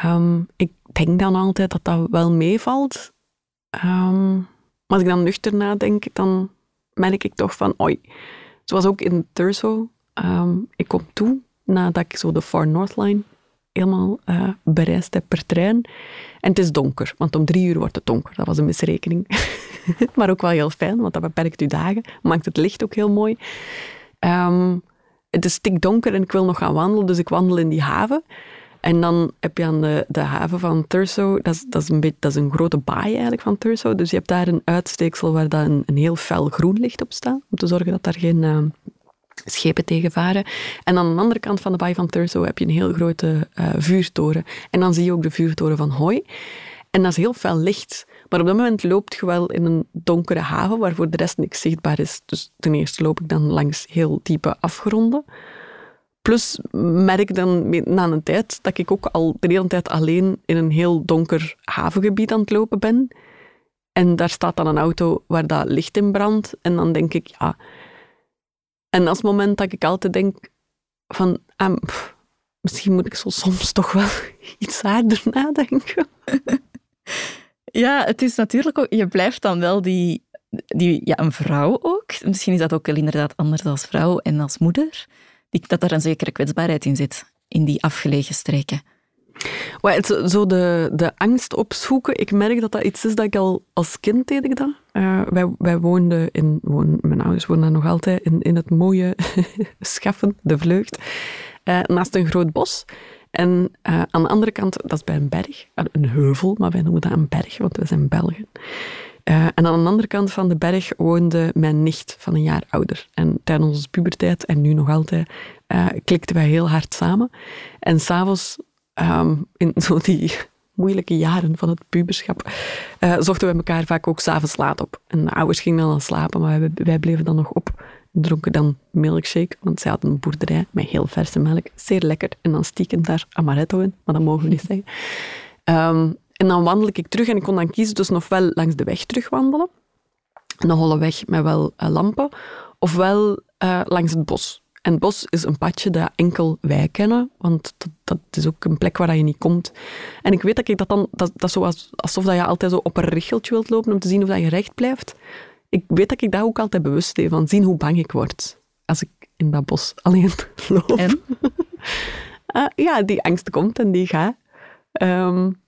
Um, ik denk dan altijd dat dat wel meevalt. Um, als ik dan nuchter nadenk, dan merk ik toch van, oi. Zoals ook in Thurso. Ehm, ik kom toe nadat ik zo de Far North Line helemaal uh, bereisd heb per trein. En het is donker, want om drie uur wordt het donker. Dat was een misrekening. maar ook wel heel fijn, want dat beperkt uw dagen. Maakt het licht ook heel mooi. Ehm, het is stikdonker en ik wil nog gaan wandelen, dus ik wandel in die haven. En dan heb je aan de, haven van Thurso, dat is, dat, is een dat is een grote baai eigenlijk van Thurso. Dus je hebt daar een uitsteeksel waar dan een, heel fel groen licht op staat, om te zorgen dat daar geen schepen tegen varen. En aan de andere kant van de baai van Thurso heb je een heel grote uh, vuurtoren. En dan zie je ook de vuurtoren van Hoi. En dat is heel fel licht. Maar op dat moment loopt je wel in een donkere haven, waar voor de rest niks zichtbaar is. Dus ten eerste loop ik dan langs heel diepe afgronden. Plus merk dan na een tijd dat ik ook al de hele tijd alleen in een heel donker havengebied aan het lopen ben. En daar staat dan een auto waar dat licht in brandt. En dan denk ik, ja... En als moment dat ik altijd denk van... Ah, misschien moet ik soms toch wel iets harder nadenken.
Ja, het is natuurlijk ook... Je blijft dan wel die... die ja, een vrouw ook. Misschien is dat ook wel inderdaad anders als vrouw en als moeder dat er een zekere kwetsbaarheid in zit, in die afgelegen streken.
Zo de, de angst opzoeken, ik merk dat dat iets is dat ik al als kind deed ik dat. Uh, wij, wij woonden in, woon, mijn ouders daar nog altijd, in, in het mooie Schaffen, de Vleugd, uh, naast een groot bos. En uh, aan de andere kant, dat is bij een berg, een heuvel, maar wij noemen dat een berg, want we zijn Belgen. Uh, en aan de andere kant van de berg woonde mijn nicht van een jaar ouder. En tijdens onze puberteit, en nu nog altijd, uh, klikten wij heel hard samen. En s'avonds, um, in zo die moeilijke jaren van het puberschap, uh, zochten we elkaar vaak ook s'avonds laat op. En de ouders gingen dan al slapen, maar wij, bleven dan nog op. En dronken dan milkshake, want zij hadden een boerderij met heel verse melk. Zeer lekker. En dan stiekem daar amaretto in, maar dat mogen we niet zeggen. Um, en dan wandel ik terug en ik kon dan kiezen dus nog wel langs de weg terug wandelen. Een holle weg met wel uh, lampen. Ofwel uh, langs het bos. En het bos is een padje dat enkel wij kennen, want dat, dat, is ook een plek waar je niet komt. En ik weet dat ik dat dan, dat, dat zo alsof dat je altijd zo op een richeltje wilt lopen om te zien of dat je recht blijft. Ik weet dat ik daar ook altijd bewust deed van zien hoe bang ik word als ik in dat bos alleen loop. En? uh, ja, die angst komt en die gaat. Um,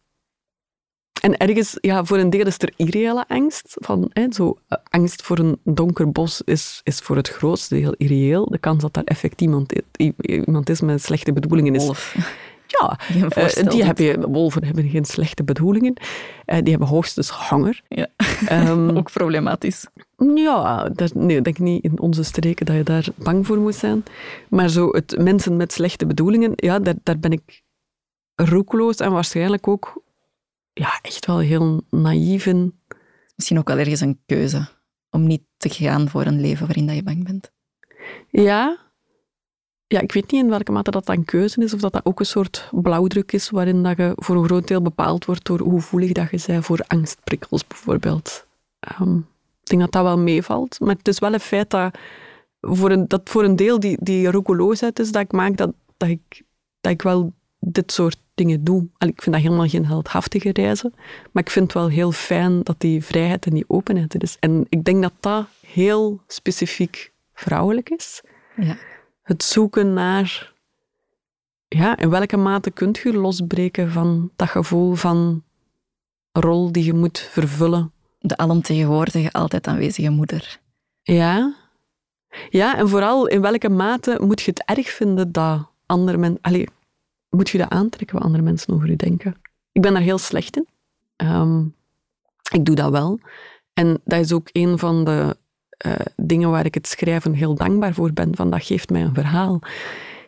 en ergens, ja, voor een deel is er irreële angst. Van, hè, zo, eh, angst voor een donker bos is, is voor het grootste deel irreëel. De kans dat daar effect iemand, iemand is met slechte bedoelingen is...
Wolf.
Ja, uh, die hebben, wolven hebben geen slechte bedoelingen. Uh, die hebben hoogstens honger.
Ja. Um, Ook problematisch.
Ja, daar, nee, ik denk niet in onze streken dat je daar bang voor moet zijn. Maar zo het mensen met slechte bedoelingen, ja, daar, daar ben ik roekeloos en waarschijnlijk ook ja, echt wel heel naïef in.
Misschien ook wel ergens een keuze om niet te gaan voor een leven waarin dat je bang bent.
Ja. Ja, ik weet niet in welke mate dat dan keuze is, of dat dat ook een soort blauwdruk is, waarin dat je voor een groot deel bepaald wordt door hoe voelig dat je bent voor angstprikkels, bijvoorbeeld. Um, ik denk dat dat wel meevalt, maar het is wel een feit dat voor een, dat voor een deel die, die roekeloosheid is dat ik maak, dat, dat, ik, dat ik wel dit soort dingen doe. ik vind dat helemaal geen heldhaftige reizen, maar ik vind het wel heel fijn dat die vrijheid en die openheid er is. En ik denk dat dat heel specifiek vrouwelijk is.
Ja.
Het zoeken naar, ja, in welke mate kunt je losbreken van dat gevoel van rol die je moet vervullen.
De alomtegenwoordige, altijd aanwezige moeder.
Ja. Ja, en vooral in welke mate moet je het erg vinden dat andere mensen moet je dat aantrekken wat andere mensen over je denken. Ik ben daar heel slecht in. Ehm, ik doe dat wel. En dat is ook een van de uh, dingen waar ik het schrijven heel dankbaar voor ben. Van dat geeft mij een verhaal.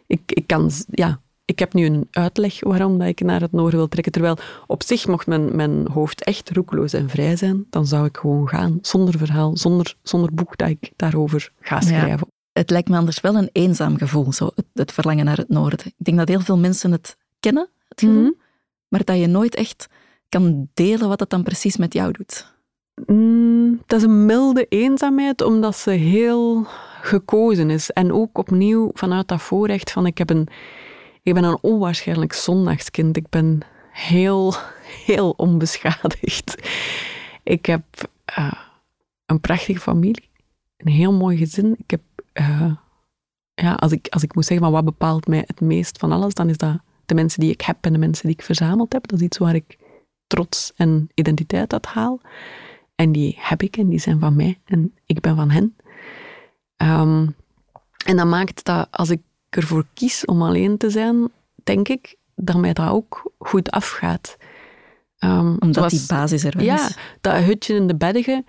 Ik, ik, kan, ja, ik heb nu een uitleg waarom dat ik naar het noorden wil trekken. Terwijl op zich mocht mijn, mijn hoofd echt roekeloos en vrij zijn, dan zou ik gewoon gaan. Zonder verhaal, zonder, zonder boek dat ik daarover ga schrijven
het lijkt me anders wel een eenzaam gevoel, zo, het, verlangen naar het noorden. Ik denk dat heel veel mensen het kennen, het gevoel, mhm. maar dat je nooit echt kan delen wat het dan precies met jou doet.
Mm, dat is een milde eenzaamheid, omdat ze heel gekozen is. En ook opnieuw vanuit dat voorrecht van ik, heb een, ik ben een onwaarschijnlijk zondagskind. Ik ben heel, heel onbeschadigd. Ik heb... Uh, een prachtige familie. Een heel mooi gezin. Ik heb, eh, ja, als, ik, als ik moet zeggen, maar wat bepaalt mij het meest van alles, dan is dat de mensen die ik heb en de mensen die ik verzameld heb. Dat is iets waar ik trots en identiteit uit haal. En die heb ik en die zijn van mij en ik ben van hen. Ehm, en dat maakt dat als ik ervoor kies om alleen te zijn, denk ik dat mij dat ook goed afgaat.
Um, Omdat die basis er
ja,
is.
dat hutje in de bedden,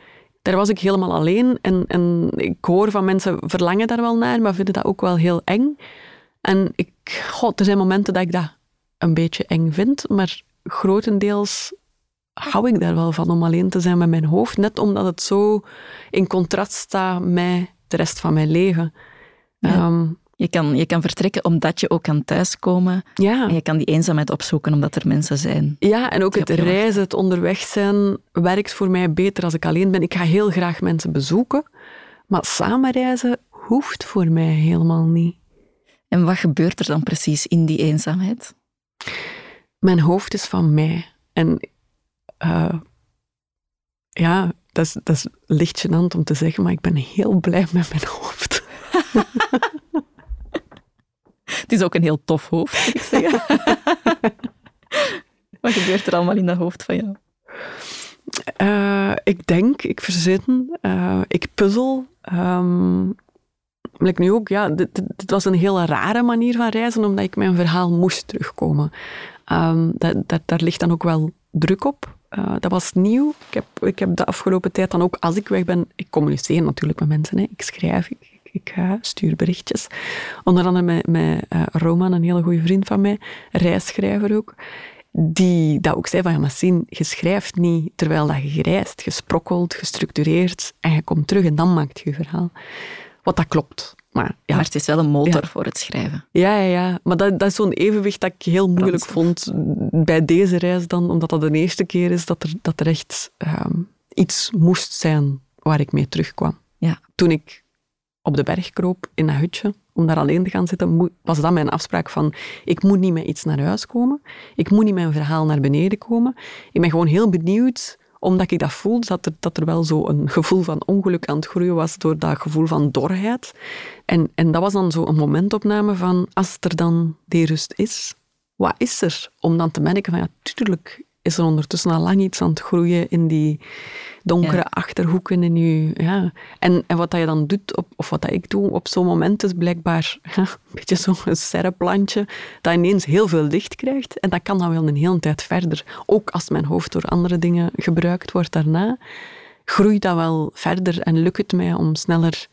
daar was ik helemaal alleen. En, en ik hoor van mensen verlangen daar wel naar, maar vinden dat ook wel heel eng. En ik, god, er zijn momenten dat ik dat een beetje eng vind, maar grotendeels hou ik daar wel van om alleen te zijn met mijn hoofd. Net omdat het zo in contrast staat met de rest van mijn leven.
Ehm, je, kan, je kan vertrekken omdat je ook kan thuiskomen.
Ja.
En je kan die eenzaamheid opzoeken omdat er mensen zijn.
Ja, en ook het reizen, het onderweg zijn, werkt voor mij beter als ik alleen ben. Ik ga heel graag mensen bezoeken, maar samen reizen hoeft voor mij helemaal niet.
En wat gebeurt er dan precies in die eenzaamheid?
Mijn hoofd is van mij. En uh, ja, dat is, dat is licht gênant om te zeggen, maar ik ben heel blij met mijn hoofd.
Het is ook een heel tof hoofd, moet ik zeggen. Wat gebeurt er allemaal in dat hoofd van jou?
Uh, ik denk, ik verzin, uh, ik puzzel. Um, nu ook, ja, dit, dit, was een hele rare manier van reizen, omdat ik mijn verhaal moest terugkomen. Um, dat, dat, daar ligt dan ook wel druk op. Uh, dat was nieuw. Ik heb, ik heb de afgelopen tijd dan ook, als ik weg ben, ik communiceer natuurlijk met mensen. Hè. Ik schrijf, ik, ik uh, stuur berichtjes. Onder andere met, met uh, Roman, een hele goede vriend van mij, reisschrijver ook, die dat ook zei van, ja, maar zien, je schrijft niet terwijl dat je reist. Je sprokkelt, gestructureerd en je komt terug en dan maakt je je verhaal. Wat dat klopt. Maar, ja.
maar het is wel een motor voor het schrijven.
Ja, ja, ja. maar dat, dat is zo'n evenwicht dat ik heel moeilijk vond bij deze reis dan, omdat dat de eerste keer is dat er, dat er echt um, iets moest zijn waar ik mee terugkwam.
Ja.
Toen ik op de berg kroop in dat hutje, om daar alleen te gaan zitten, was dat mijn afspraak van ik moet niet met iets naar huis komen, ik moet niet mijn verhaal naar beneden komen. Ik ben gewoon heel benieuwd omdat ik dat voelde, dat er, dat er wel een gevoel van ongeluk aan het groeien was door dat gevoel van dorheid. En, en dat was dan zo een momentopname van, als er dan die rust is, wat is er? Om dan te merken van, ja, tuurlijk is er ondertussen al lang iets aan het groeien in die donkere achterhoeken in je... Ja. En, en wat dat je dan doet, op, of wat dat ik doe op zo'n moment, is blijkbaar ja, een beetje zo'n serreplantje dat ineens heel veel licht krijgt. En dat kan dan wel een hele tijd verder. Ook als mijn hoofd door andere dingen gebruikt wordt daarna, groeit dat wel verder en lukt het mij om sneller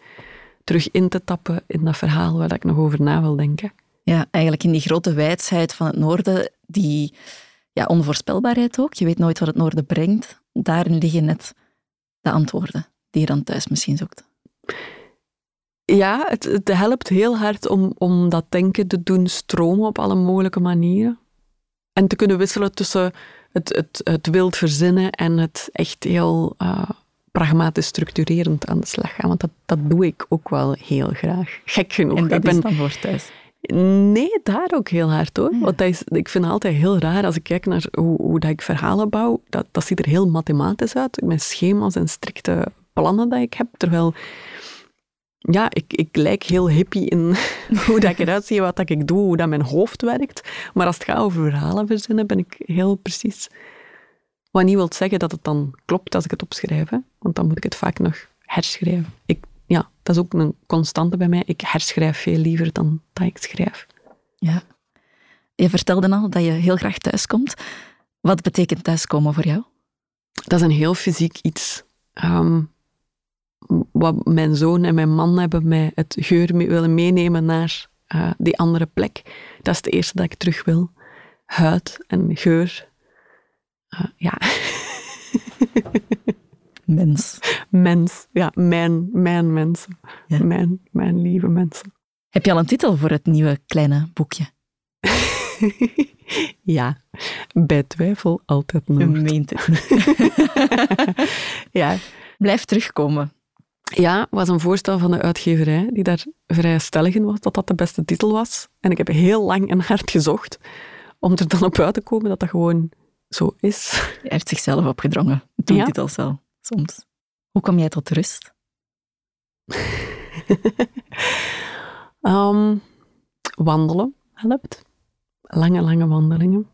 terug in te tappen in dat verhaal waar ik nog over na wil denken.
Ja, eigenlijk in die grote wijsheid van het noorden, die ja, onvoorspelbaarheid ook. Je weet nooit wat het noorden brengt. Daarin liggen net de antwoorden die je dan thuis misschien zoekt.
Ja, het, het helpt heel hard om, om dat denken te doen stromen op alle mogelijke manieren. En te kunnen wisselen tussen het, het, het wild verzinnen en het echt heel uh, pragmatisch structurerend aan de slag gaan. Want dat, dat doe ik ook wel heel graag. Gek genoeg.
En dat
ik ben,
is dan voor thuis?
Nee, daar ook heel hard hoor. Want dat is, ik vind het altijd heel raar als ik kijk naar hoe, hoe dat ik verhalen bouw. Dat, dat ziet er heel mathematisch uit, met schema's en strikte plannen dat ik heb. Terwijl, ja, ik, ik lijk heel hippie in hoe dat ik eruit zie, wat dat ik doe, hoe dat mijn hoofd werkt. Maar als het gaat over verhalen verzinnen, ben ik heel precies. Wat niet wil zeggen dat het dan klopt als ik het opschrijf, hè? want dan moet ik het vaak nog herschrijven. Ik ja, dat is ook een constante bij mij. Ik herschrijf veel liever dan dat ik schrijf.
Ja. Je vertelde al dat je heel graag thuiskomt. Wat betekent thuiskomen voor jou?
Dat is een heel fysiek iets. Um, wat mijn zoon en mijn man hebben mij het geur mee willen meenemen naar uh, die andere plek. Dat is het eerste dat ik terug wil. Huid en geur. Uh, ja.
Mens.
Mens, ja, mijn, mijn mensen. Mijn, mijn lieve mensen.
Heb je al een titel voor het nieuwe kleine boekje?
ja, bij twijfel altijd Noord.
Je meent het
ja.
Blijf terugkomen.
Ja, was een voorstel van de uitgeverij die daar vrij stellig in was dat dat de beste titel was. En ik heb heel lang en hard gezocht om er dan op uit te komen dat dat gewoon zo is.
Hij heeft zichzelf opgedrongen, toen ja. titels soms. Hoe kom jij tot rust?
um, wandelen helpt. Lange, lange wandelingen.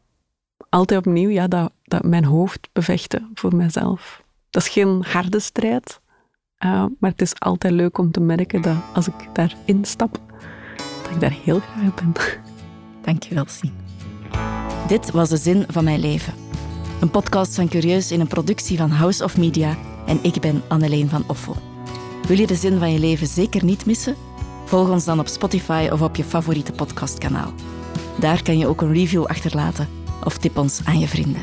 Altijd opnieuw, ja, dat, dat mijn hoofd bevechten voor mezelf. Dat is geen harde strijd, uh, maar het is altijd leuk om te merken dat als ik daarin stap, dat ik daar heel graag ben.
Dankjewel, Sien. Dit was de zin van mijn leven. Een podcast van Curieus in een productie van House of Media en ik ben Anneleen van Offel. Wil je de zin van je leven zeker niet missen? Volg ons dan op Spotify of op je favoriete podcastkanaal. Daar kan je ook een review achterlaten of tip ons aan je vrienden.